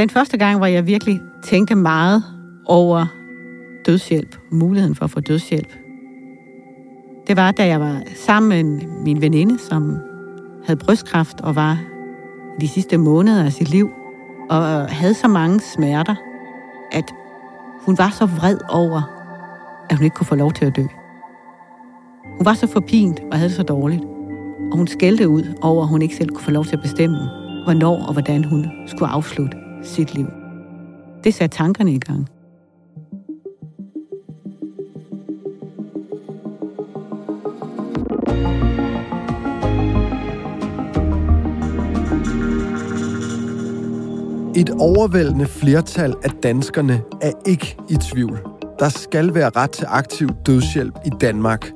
Den første gang, hvor jeg virkelig tænkte meget over dødshjælp, muligheden for at få dødshjælp, det var, da jeg var sammen med min veninde, som havde brystkræft og var i de sidste måneder af sit liv, og havde så mange smerter, at hun var så vred over, at hun ikke kunne få lov til at dø. Hun var så forpint og havde det så dårligt, og hun skældte ud over, at hun ikke selv kunne få lov til at bestemme, hvornår og hvordan hun skulle afslutte sit liv. Det satte tankerne i gang. Et overvældende flertal af danskerne er ikke i tvivl. Der skal være ret til aktiv dødshjælp i Danmark.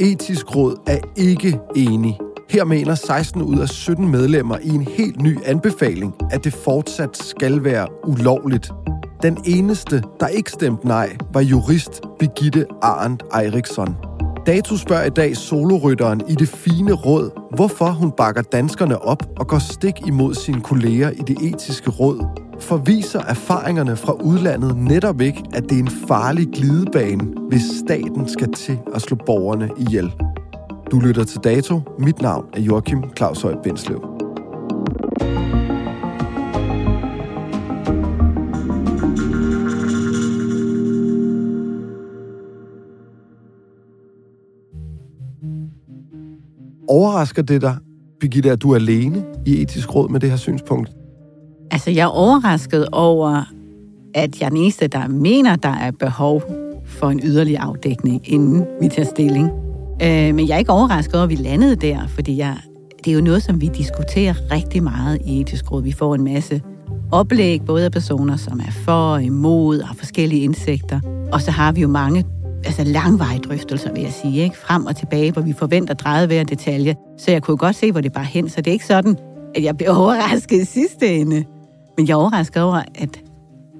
Etisk råd er ikke enig. Her mener 16 ud af 17 medlemmer i en helt ny anbefaling, at det fortsat skal være ulovligt. Den eneste, der ikke stemte nej, var jurist Birgitte Arndt Eriksson. Dato spørger i dag solorytteren i det fine råd, hvorfor hun bakker danskerne op og går stik imod sine kolleger i det etiske råd. For viser erfaringerne fra udlandet netop ikke, at det er en farlig glidebane, hvis staten skal til at slå borgerne ihjel. Du lytter til Dato. Mit navn er Joachim Claus Høj Bindslev. Overrasker det dig, Birgitte, at du er alene i etisk råd med det her synspunkt? Altså, jeg er overrasket over, at jeg er den eneste, der mener, der er behov for en yderligere afdækning, inden vi tager stilling. Øh, men jeg er ikke overrasket over, at vi landede der, fordi jeg, det er jo noget, som vi diskuterer rigtig meget i etisk råd. Vi får en masse oplæg, både af personer, som er for og imod, og forskellige indsigter. Og så har vi jo mange altså langvarige drøftelser, vil jeg sige, ikke? frem og tilbage, hvor vi forventer drejet hver detalje. Så jeg kunne godt se, hvor det bare hen. Så det er ikke sådan, at jeg bliver overrasket i sidste ende. Men jeg er overrasket over, at,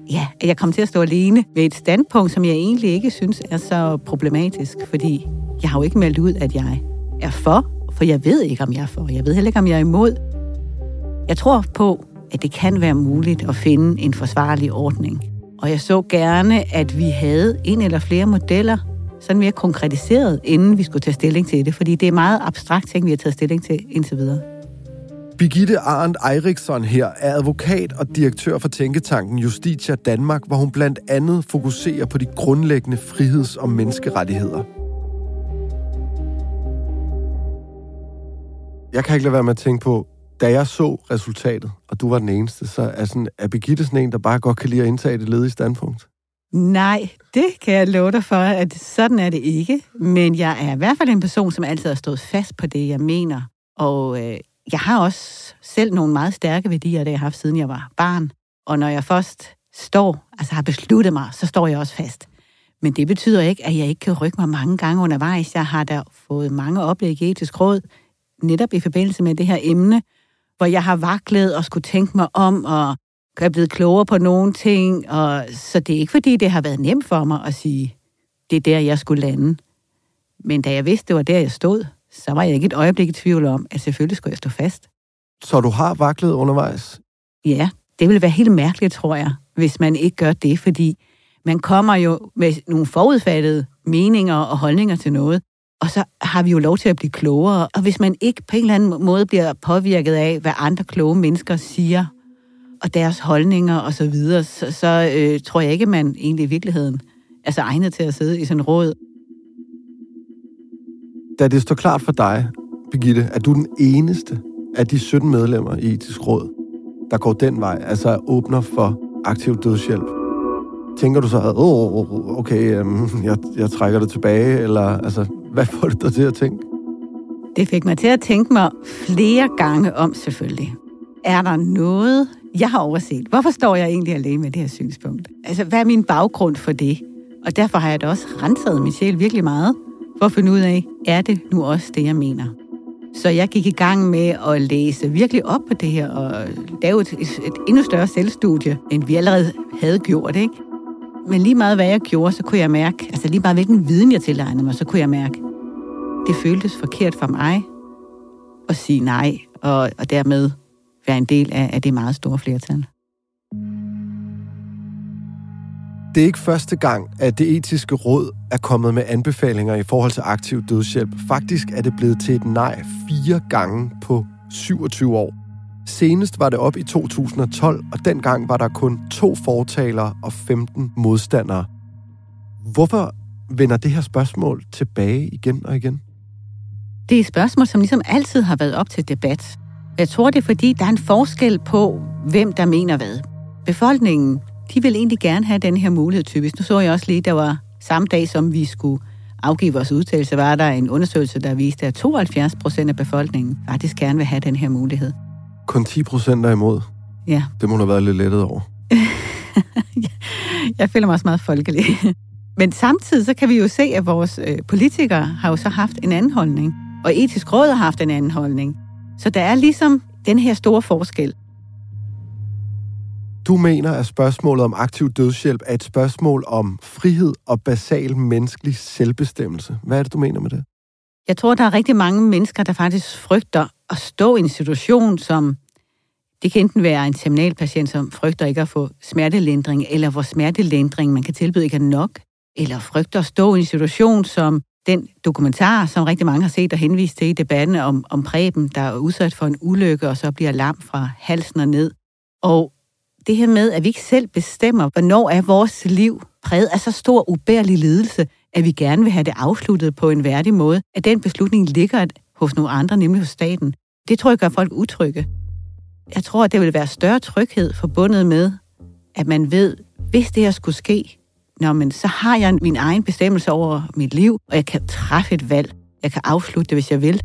ja, at jeg kom til at stå alene ved et standpunkt, som jeg egentlig ikke synes er så problematisk, fordi jeg har jo ikke meldt ud, at jeg er for, for jeg ved ikke, om jeg er for. Jeg ved heller ikke, om jeg er imod. Jeg tror på, at det kan være muligt at finde en forsvarlig ordning. Og jeg så gerne, at vi havde en eller flere modeller, sådan mere konkretiseret, inden vi skulle tage stilling til det, fordi det er meget abstrakt ting, vi har taget stilling til indtil videre. Birgitte Arndt Eriksson her er advokat og direktør for Tænketanken Justitia Danmark, hvor hun blandt andet fokuserer på de grundlæggende friheds- og menneskerettigheder. Jeg kan ikke lade være med at tænke på, da jeg så resultatet, og du var den eneste, så er, sådan, er Birgitte sådan en, der bare godt kan lide at indtage det ledige standpunkt? Nej, det kan jeg love dig for, at sådan er det ikke. Men jeg er i hvert fald en person, som altid har stået fast på det, jeg mener. Og øh, jeg har også selv nogle meget stærke værdier, det jeg har haft, siden jeg var barn. Og når jeg først står, altså har besluttet mig, så står jeg også fast. Men det betyder ikke, at jeg ikke kan rykke mig mange gange undervejs. Jeg har da fået mange oplæg i etisk råd, netop i forbindelse med det her emne, hvor jeg har vaklet og skulle tænke mig om, og er blevet klogere på nogle ting. Og, så det er ikke, fordi det har været nemt for mig at sige, det er der, jeg skulle lande. Men da jeg vidste, det var der, jeg stod, så var jeg ikke et øjeblik i tvivl om, at selvfølgelig skulle jeg stå fast. Så du har vaklet undervejs? Ja, det ville være helt mærkeligt, tror jeg, hvis man ikke gør det, fordi man kommer jo med nogle forudfattede meninger og holdninger til noget, og så har vi jo lov til at blive klogere. Og hvis man ikke på en eller anden måde bliver påvirket af, hvad andre kloge mennesker siger, og deres holdninger og så videre, så, så øh, tror jeg ikke, man egentlig i virkeligheden er så egnet til at sidde i sådan en råd. Da det står klart for dig, Birgitte, at du er den eneste af de 17 medlemmer i etisk råd, der går den vej, altså åbner for aktiv dødshjælp. tænker du så, at oh, okay, um, jeg, jeg trækker det tilbage, eller altså, hvad får det dig til at tænke? Det fik mig til at tænke mig flere gange om, selvfølgelig. Er der noget, jeg har overset? Hvorfor står jeg egentlig alene med det her synspunkt? Altså, hvad er min baggrund for det? Og derfor har jeg da også renset min sjæl virkelig meget, for at finde ud af, er det nu også det, jeg mener? Så jeg gik i gang med at læse virkelig op på det her, og lave et, et endnu større selvstudie, end vi allerede havde gjort, ikke? Men lige meget hvad jeg gjorde, så kunne jeg mærke, altså lige meget hvilken viden jeg tilegnede mig, så kunne jeg mærke, det føltes forkert for mig at sige nej, og, og dermed være en del af, af det meget store flertal. Det er ikke første gang, at det etiske råd er kommet med anbefalinger i forhold til aktiv dødshjælp. Faktisk er det blevet til et nej fire gange på 27 år. Senest var det op i 2012, og dengang var der kun to fortalere og 15 modstandere. Hvorfor vender det her spørgsmål tilbage igen og igen? Det er et spørgsmål, som ligesom altid har været op til debat. Jeg tror, det er fordi, der er en forskel på, hvem der mener hvad. Befolkningen, de vil egentlig gerne have den her mulighed typisk. Nu så jeg også lige, der var samme dag, som vi skulle afgive vores udtalelse, var der en undersøgelse, der viste, at 72 procent af befolkningen faktisk gerne vil have den her mulighed. Kun 10 procent er imod? Ja. Det må du have været lidt lettet over. jeg føler mig også meget folkelig. Men samtidig så kan vi jo se, at vores øh, politikere har jo så haft en anden holdning. Og etisk råd har haft en anden holdning. Så der er ligesom den her store forskel. Du mener, at spørgsmålet om aktiv dødshjælp er et spørgsmål om frihed og basal menneskelig selvbestemmelse. Hvad er det, du mener med det? Jeg tror, der er rigtig mange mennesker, der faktisk frygter at stå i en situation, som det kan enten være en terminalpatient, som frygter ikke at få smertelindring, eller hvor smertelindring man kan tilbyde ikke er nok, eller frygter at stå i en situation, som den dokumentar, som rigtig mange har set og henvist til i debatten om, om Preben, der er udsat for en ulykke, og så bliver lam fra halsen og ned. Og det her med, at vi ikke selv bestemmer, hvornår er vores liv præget af så stor ubærlig lidelse, at vi gerne vil have det afsluttet på en værdig måde, at den beslutning ligger hos nogle andre, nemlig hos staten. Det tror jeg gør folk utrygge. Jeg tror, at det vil være større tryghed forbundet med, at man ved, hvis det her skulle ske, når men så har jeg min egen bestemmelse over mit liv, og jeg kan træffe et valg. Jeg kan afslutte det, hvis jeg vil.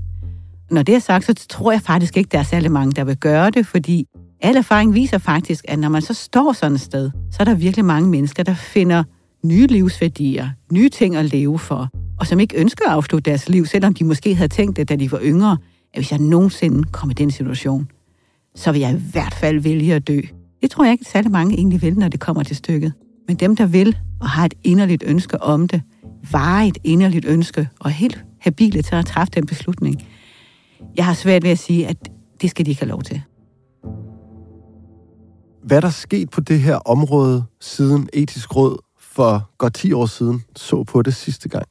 Når det er sagt, så tror jeg faktisk ikke, der er særlig mange, der vil gøre det, fordi al erfaring viser faktisk, at når man så står sådan et sted, så er der virkelig mange mennesker, der finder nye livsværdier, nye ting at leve for, og som ikke ønsker at afslutte deres liv, selvom de måske havde tænkt det, da de var yngre, at hvis jeg nogensinde kom i den situation, så vil jeg i hvert fald vælge at dø. Det tror jeg ikke, at særlig mange egentlig vil, når det kommer til stykket. Men dem, der vil og har et inderligt ønske om det, et inderligt ønske og er helt habile til at træffe den beslutning, jeg har svært ved at sige, at det skal de ikke have lov til. Hvad er der sket på det her område, siden etisk råd for godt 10 år siden så på det sidste gang?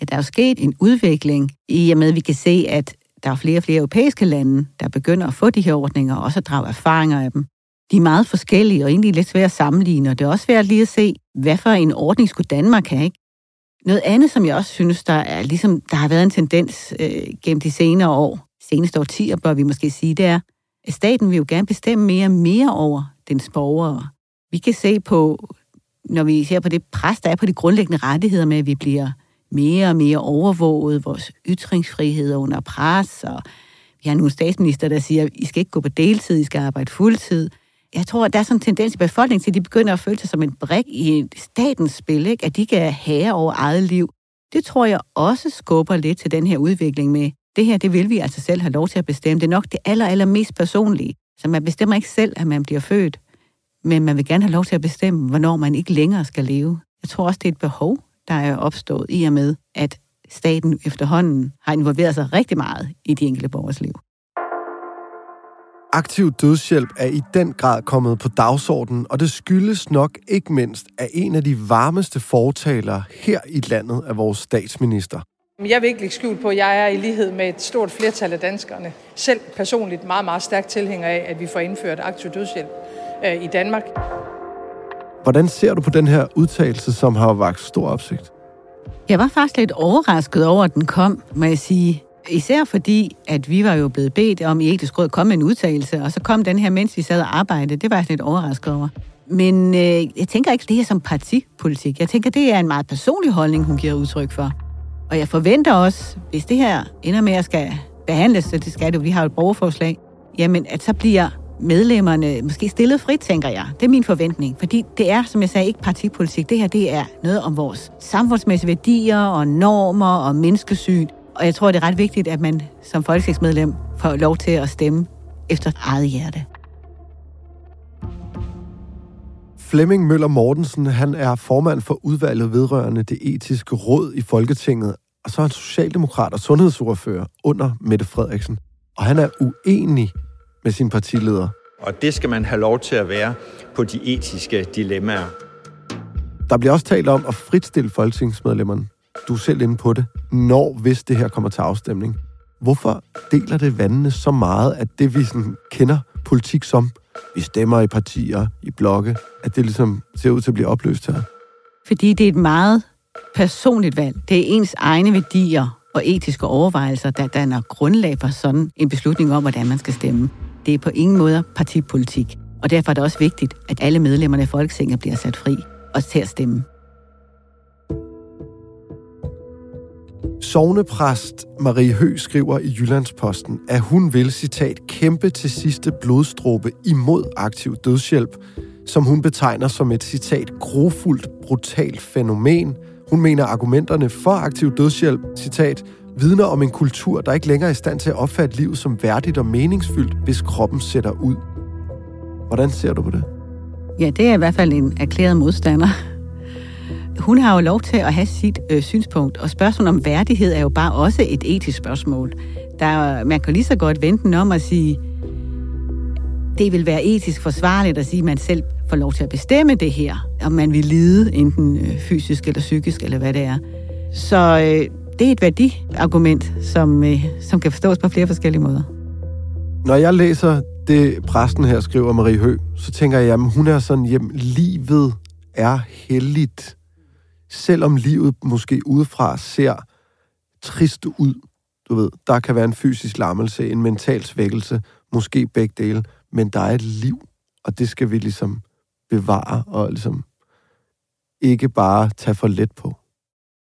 Ja, der er jo sket en udvikling i og med, at vi kan se, at der er flere og flere europæiske lande, der begynder at få de her ordninger, og også at drage erfaringer af dem de er meget forskellige og egentlig lidt svære at sammenligne, og det er også svært lige at se, hvad for en ordning skulle Danmark have, ikke? Noget andet, som jeg også synes, der er ligesom, der har været en tendens øh, gennem de senere år, seneste årtier, bør vi måske sige, det er, at staten vil jo gerne bestemme mere og mere over dens borgere. Vi kan se på, når vi ser på det pres, der er på de grundlæggende rettigheder med, at vi bliver mere og mere overvåget, vores ytringsfrihed er under pres, og vi har nogle statsminister, der siger, at I skal ikke gå på deltid, I skal arbejde fuldtid jeg tror, at der er sådan en tendens i befolkningen til, at de begynder at føle sig som en brik i statens spil, ikke? at de kan have over eget liv. Det tror jeg også skubber lidt til den her udvikling med, det her, det vil vi altså selv have lov til at bestemme. Det er nok det aller, aller mest personlige. Så man bestemmer ikke selv, at man bliver født, men man vil gerne have lov til at bestemme, hvornår man ikke længere skal leve. Jeg tror også, det er et behov, der er opstået i og med, at staten efterhånden har involveret sig rigtig meget i de enkelte borgers liv. Aktiv dødshjælp er i den grad kommet på dagsordenen, og det skyldes nok ikke mindst af en af de varmeste fortalere her i landet af vores statsminister. Jeg vil ikke lægge skjul på, at jeg er i lighed med et stort flertal af danskerne. Selv personligt meget, meget stærkt tilhænger af, at vi får indført aktiv dødshjælp i Danmark. Hvordan ser du på den her udtalelse, som har vagt stor opsigt? Jeg var faktisk lidt overrasket over, at den kom, må jeg sige. Især fordi, at vi var jo blevet bedt om i etisk råd at komme med en udtalelse, og så kom den her, mens vi sad og arbejdede. Det var jeg lidt overrasket over. Men øh, jeg tænker ikke, det er som partipolitik. Jeg tænker, det er en meget personlig holdning, hun giver udtryk for. Og jeg forventer også, hvis det her ender med at skal behandles, så det skal det, vi har jo et borgerforslag, jamen at så bliver medlemmerne måske stillet frit, tænker jeg. Det er min forventning, fordi det er, som jeg sagde, ikke partipolitik. Det her, det er noget om vores samfundsmæssige værdier og normer og menneskesyn. Og jeg tror, det er ret vigtigt, at man som folketingsmedlem får lov til at stemme efter eget hjerte. Flemming Møller Mortensen, han er formand for udvalget vedrørende det etiske råd i Folketinget, og så er han socialdemokrat og sundhedsordfører under Mette Frederiksen. Og han er uenig med sin partileder. Og det skal man have lov til at være på de etiske dilemmaer. Der bliver også talt om at fritstille folketingsmedlemmerne. Du er selv inde på det. Når, hvis det her kommer til afstemning. Hvorfor deler det vandene så meget, at det vi sådan kender politik som, vi stemmer i partier, i blokke, at det ligesom ser ud til at blive opløst her? Fordi det er et meget personligt valg. Det er ens egne værdier og etiske overvejelser, der danner grundlag for sådan en beslutning om, hvordan man skal stemme. Det er på ingen måde partipolitik. Og derfor er det også vigtigt, at alle medlemmerne af Folketinget bliver sat fri og til at stemme. Sovnepræst Marie Hø skriver i Jyllandsposten, at hun vil, citat, kæmpe til sidste blodstråbe imod aktiv dødshjælp, som hun betegner som et, citat, grofuldt, brutalt fænomen. Hun mener, argumenterne for aktiv dødshjælp, citat, vidner om en kultur, der ikke længere er i stand til at opfatte livet som værdigt og meningsfyldt, hvis kroppen sætter ud. Hvordan ser du på det? Ja, det er i hvert fald en erklæret modstander. Hun har jo lov til at have sit øh, synspunkt, og spørgsmålet om værdighed er jo bare også et etisk spørgsmål. Der, man kan lige så godt vente den om at sige, det vil være etisk forsvarligt at sige, at man selv får lov til at bestemme det her, om man vil lide, enten øh, fysisk eller psykisk, eller hvad det er. Så øh, det er et værdiargument, som, øh, som kan forstås på flere forskellige måder. Når jeg læser det, præsten her skriver, Marie Hø, så tænker jeg, at hun er sådan, jamen, livet er helligt. Selvom livet måske udefra ser trist ud. Du ved, der kan være en fysisk lammelse, en mental svækkelse, måske begge dele, men der er et liv, og det skal vi ligesom bevare og ligesom ikke bare tage for let på.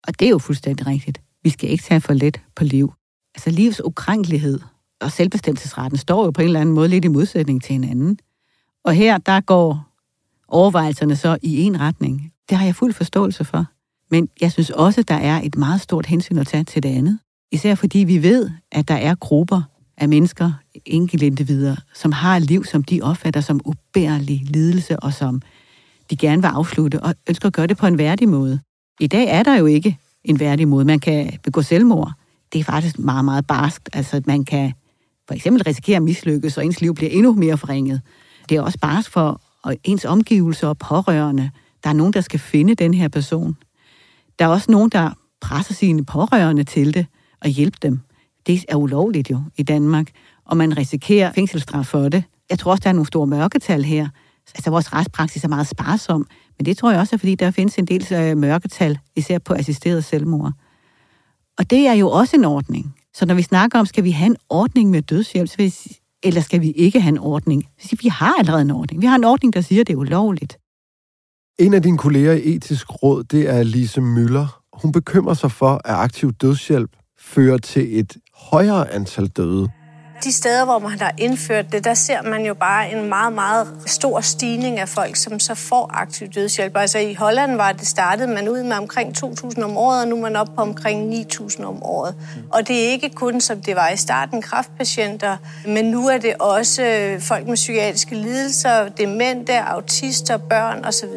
Og det er jo fuldstændig rigtigt. Vi skal ikke tage for let på liv. Altså livs ukrænkelighed og selvbestemmelsesretten står jo på en eller anden måde lidt i modsætning til hinanden. Og her, der går overvejelserne så i en retning. Det har jeg fuld forståelse for. Men jeg synes også, der er et meget stort hensyn at tage til det andet. Især fordi vi ved, at der er grupper af mennesker, enkeltindivider, som har et liv, som de opfatter som ubærlig lidelse, og som de gerne vil afslutte, og ønsker at gøre det på en værdig måde. I dag er der jo ikke en værdig måde. Man kan begå selvmord. Det er faktisk meget, meget barskt. Altså, man kan for eksempel risikere at mislykkes, og ens liv bliver endnu mere forringet. Det er også barskt for ens omgivelser og pårørende. Der er nogen, der skal finde den her person. Der er også nogen, der presser sine pårørende til det og hjælpe dem. Det er ulovligt jo i Danmark, og man risikerer fængselsstraf for det. Jeg tror også, der er nogle store mørketal her. Altså, vores retspraksis er meget sparsom, men det tror jeg også er, fordi der findes en del øh, mørketal, især på assisteret selvmord. Og det er jo også en ordning. Så når vi snakker om, skal vi have en ordning med dødshjælp, eller skal vi ikke have en ordning? Vi har allerede en ordning. Vi har en ordning, der siger, at det er ulovligt. En af dine kolleger i etisk råd, det er Lise Møller. Hun bekymrer sig for, at aktiv dødshjælp fører til et højere antal døde de steder, hvor man har indført det, der ser man jo bare en meget, meget stor stigning af folk, som så får aktiv dødshjælp. Altså i Holland var det startet man ud med omkring 2.000 om året, og nu er man op på omkring 9.000 om året. Og det er ikke kun, som det var i starten, kraftpatienter, men nu er det også øh, folk med psykiatriske lidelser, demente, autister, børn osv.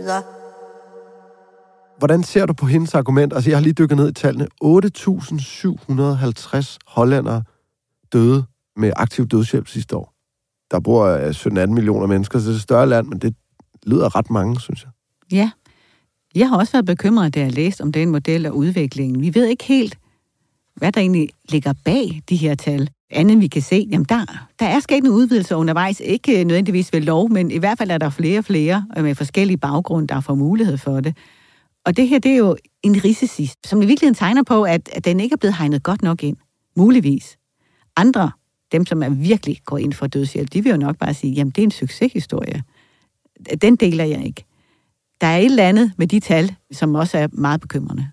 Hvordan ser du på hendes argument? Altså, jeg har lige dykket ned i tallene. 8.750 hollandere døde med aktiv dødshjælp sidste år. Der bor øh, 17-18 millioner mennesker, så det er et større land, men det lyder ret mange, synes jeg. Ja. Jeg har også været bekymret, da jeg læste om den model og udviklingen. Vi ved ikke helt, hvad der egentlig ligger bag de her tal. Andet vi kan se, jamen der, der er sket en udvidelse undervejs. Ikke øh, nødvendigvis ved lov, men i hvert fald er der flere og flere øh, med forskellige baggrunde, der får mulighed for det. Og det her, det er jo en risici, som i virkeligheden tegner på, at, at den ikke er blevet hegnet godt nok ind. Muligvis. Andre dem, som er virkelig går ind for dødshjælp, de vil jo nok bare sige, jamen det er en succeshistorie. den deler jeg ikke. Der er et eller andet med de tal, som også er meget bekymrende.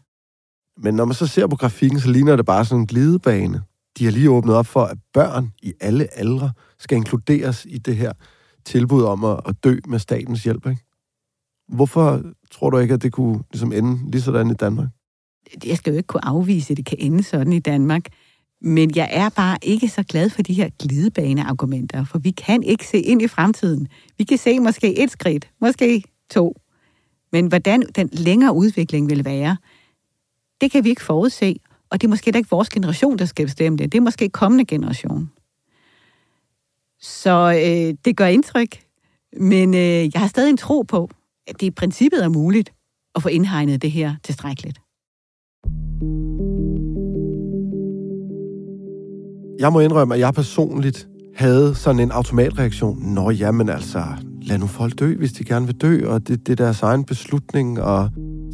Men når man så ser på grafikken, så ligner det bare sådan en glidebane. De har lige åbnet op for, at børn i alle aldre skal inkluderes i det her tilbud om at, at dø med statens hjælp. Ikke? Hvorfor tror du ikke, at det kunne ligesom ende lige sådan i Danmark? Jeg skal jo ikke kunne afvise, at det kan ende sådan i Danmark. Men jeg er bare ikke så glad for de her glidebaneargumenter, for vi kan ikke se ind i fremtiden. Vi kan se måske et skridt, måske to. Men hvordan den længere udvikling vil være, det kan vi ikke forudse, og det er måske da ikke vores generation, der skal bestemme det. Det er måske kommende generation. Så øh, det gør indtryk, men øh, jeg har stadig en tro på, at det i princippet er muligt at få indhegnet det her tilstrækkeligt. Jeg må indrømme, at jeg personligt havde sådan en automatreaktion. Nå, jamen altså, lad nu folk dø, hvis de gerne vil dø, og det, det er deres egen beslutning, og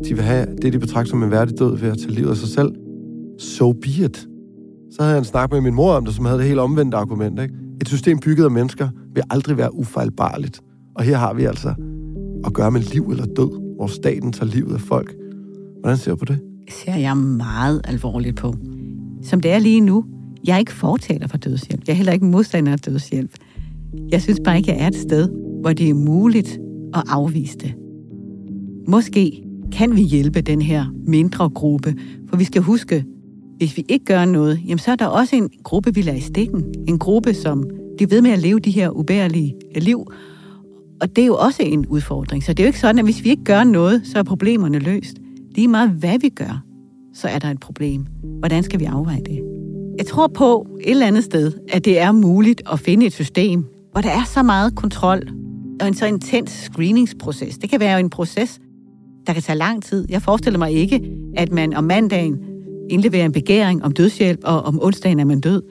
de vil have det, de betragter som en værdig død ved at tage livet af sig selv. So be it. Så havde jeg en snak med min mor om det, som havde det helt omvendte argument. Ikke? Et system bygget af mennesker vil aldrig være ufejlbarligt. Og her har vi altså at gøre med liv eller død, hvor staten tager livet af folk. Hvordan ser du på det? ser jeg meget alvorligt på. Som det er lige nu, jeg er ikke fortaler for dødshjælp. Jeg er heller ikke modstander af dødshjælp. Jeg synes bare ikke, jeg er et sted, hvor det er muligt at afvise det. Måske kan vi hjælpe den her mindre gruppe, for vi skal huske, hvis vi ikke gør noget, jamen så er der også en gruppe, vi lader i stikken. En gruppe, som bliver ved med at leve de her ubærlige liv. Og det er jo også en udfordring. Så det er jo ikke sådan, at hvis vi ikke gør noget, så er problemerne løst. Lige meget hvad vi gør, så er der et problem. Hvordan skal vi afveje det? Jeg tror på et eller andet sted, at det er muligt at finde et system, hvor der er så meget kontrol og en så intens screeningsproces. Det kan være en proces, der kan tage lang tid. Jeg forestiller mig ikke, at man om mandagen indleverer en begæring om dødshjælp, og om onsdagen er man død.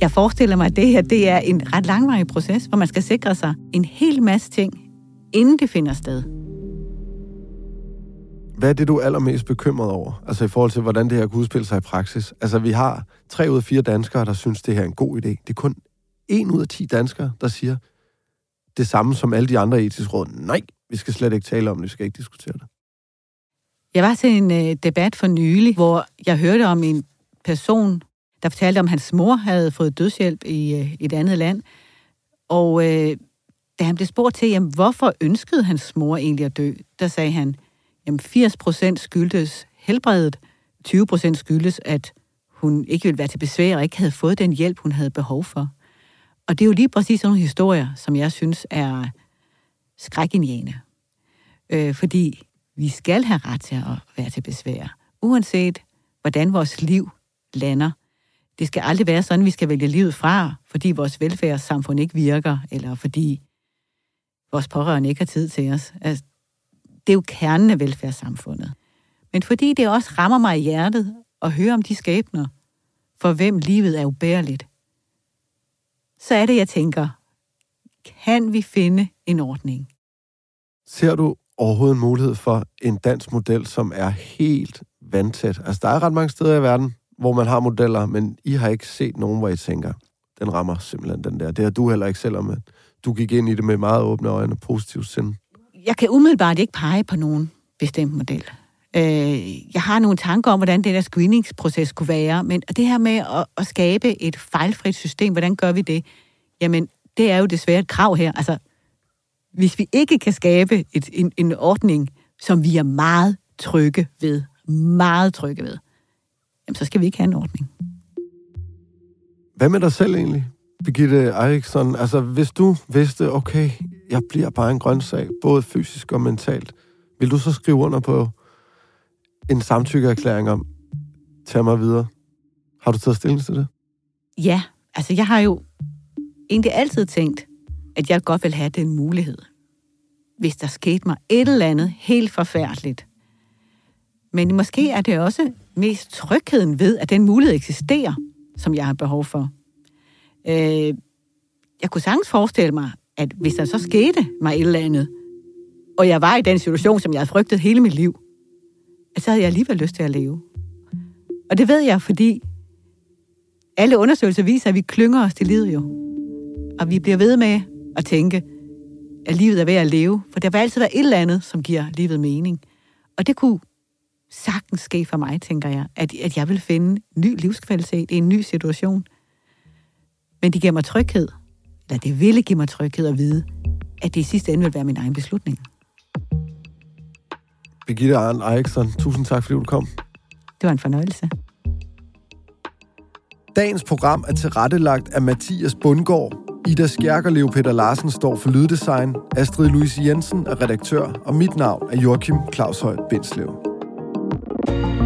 Jeg forestiller mig, at det her det er en ret langvarig proces, hvor man skal sikre sig en hel masse ting, inden det finder sted. Hvad er det, du er allermest bekymret over? Altså i forhold til, hvordan det her kan udspille sig i praksis. Altså vi har tre ud af fire danskere, der synes, det her er en god idé. Det er kun en ud af ti danskere, der siger det samme som alle de andre etiske råd. Nej, vi skal slet ikke tale om det, vi skal ikke diskutere det. Jeg var til en øh, debat for nylig, hvor jeg hørte om en person, der fortalte om, at hans mor havde fået dødshjælp i øh, et andet land. Og øh, da han blev spurgt til, jamen, hvorfor ønskede hans mor egentlig at dø, der sagde han, jamen 80 procent skyldtes helbredet, 20 procent skyldes, at hun ikke ville være til besvær og ikke havde fået den hjælp, hun havde behov for. Og det er jo lige præcis sådan nogle historier, som jeg synes er skrækindjagende. Øh, fordi vi skal have ret til at være til besvær, uanset hvordan vores liv lander. Det skal aldrig være sådan, at vi skal vælge livet fra, fordi vores velfærdssamfund ikke virker, eller fordi vores pårørende ikke har tid til os. Altså, det er jo kernen af velfærdssamfundet. Men fordi det også rammer mig i hjertet at høre om de skæbner, for hvem livet er ubærligt, så er det, jeg tænker, kan vi finde en ordning? Ser du overhovedet en mulighed for en dansk model, som er helt vandtæt? Altså, der er ret mange steder i verden, hvor man har modeller, men I har ikke set nogen, hvor I tænker, den rammer simpelthen den der. Det har du heller ikke, selvom du gik ind i det med meget åbne øjne og positivt sind. Jeg kan umiddelbart ikke pege på nogen bestemt model. Øh, jeg har nogle tanker om, hvordan det der screeningsproces kunne være, men det her med at, at skabe et fejlfrit system, hvordan gør vi det? Jamen, det er jo desværre et krav her. Altså, hvis vi ikke kan skabe et, en, en ordning, som vi er meget trygge ved, meget trygge ved, jamen, så skal vi ikke have en ordning. Hvad med dig selv egentlig, Birgitte Eriksson? Altså, hvis du vidste, okay, jeg bliver bare en grøntsag, både fysisk og mentalt, vil du så skrive under på en samtykkeerklæring om, tag mig videre? Har du taget stilling til det? Ja, altså jeg har jo egentlig altid tænkt, at jeg godt vil have den mulighed, hvis der skete mig et eller andet helt forfærdeligt. Men måske er det også mest trygheden ved, at den mulighed eksisterer, som jeg har behov for. Øh, jeg kunne sagtens forestille mig, at hvis der så skete mig et eller andet, og jeg var i den situation, som jeg havde frygtet hele mit liv, så havde jeg alligevel lyst til at leve. Og det ved jeg, fordi alle undersøgelser viser, at vi klynger os til livet jo. Og vi bliver ved med at tænke, at livet er værd at leve. For der vil altid være et eller andet, som giver livet mening. Og det kunne sagtens ske for mig, tænker jeg, at, at jeg vil finde ny livskvalitet i en ny situation. Men det giver mig tryghed, eller det ville give mig tryghed at vide, at det i sidste ende vil være min egen beslutning. Birgitte Arne Eriksson, tusind tak, fordi du kom. Det var en fornøjelse. Dagens program er tilrettelagt af Mathias Bundgaard. Ida Skærk og Leo Peter Larsen står for lyddesign. Astrid Louise Jensen er redaktør, og mit navn er Joachim Claus Høj Bindslev. Du har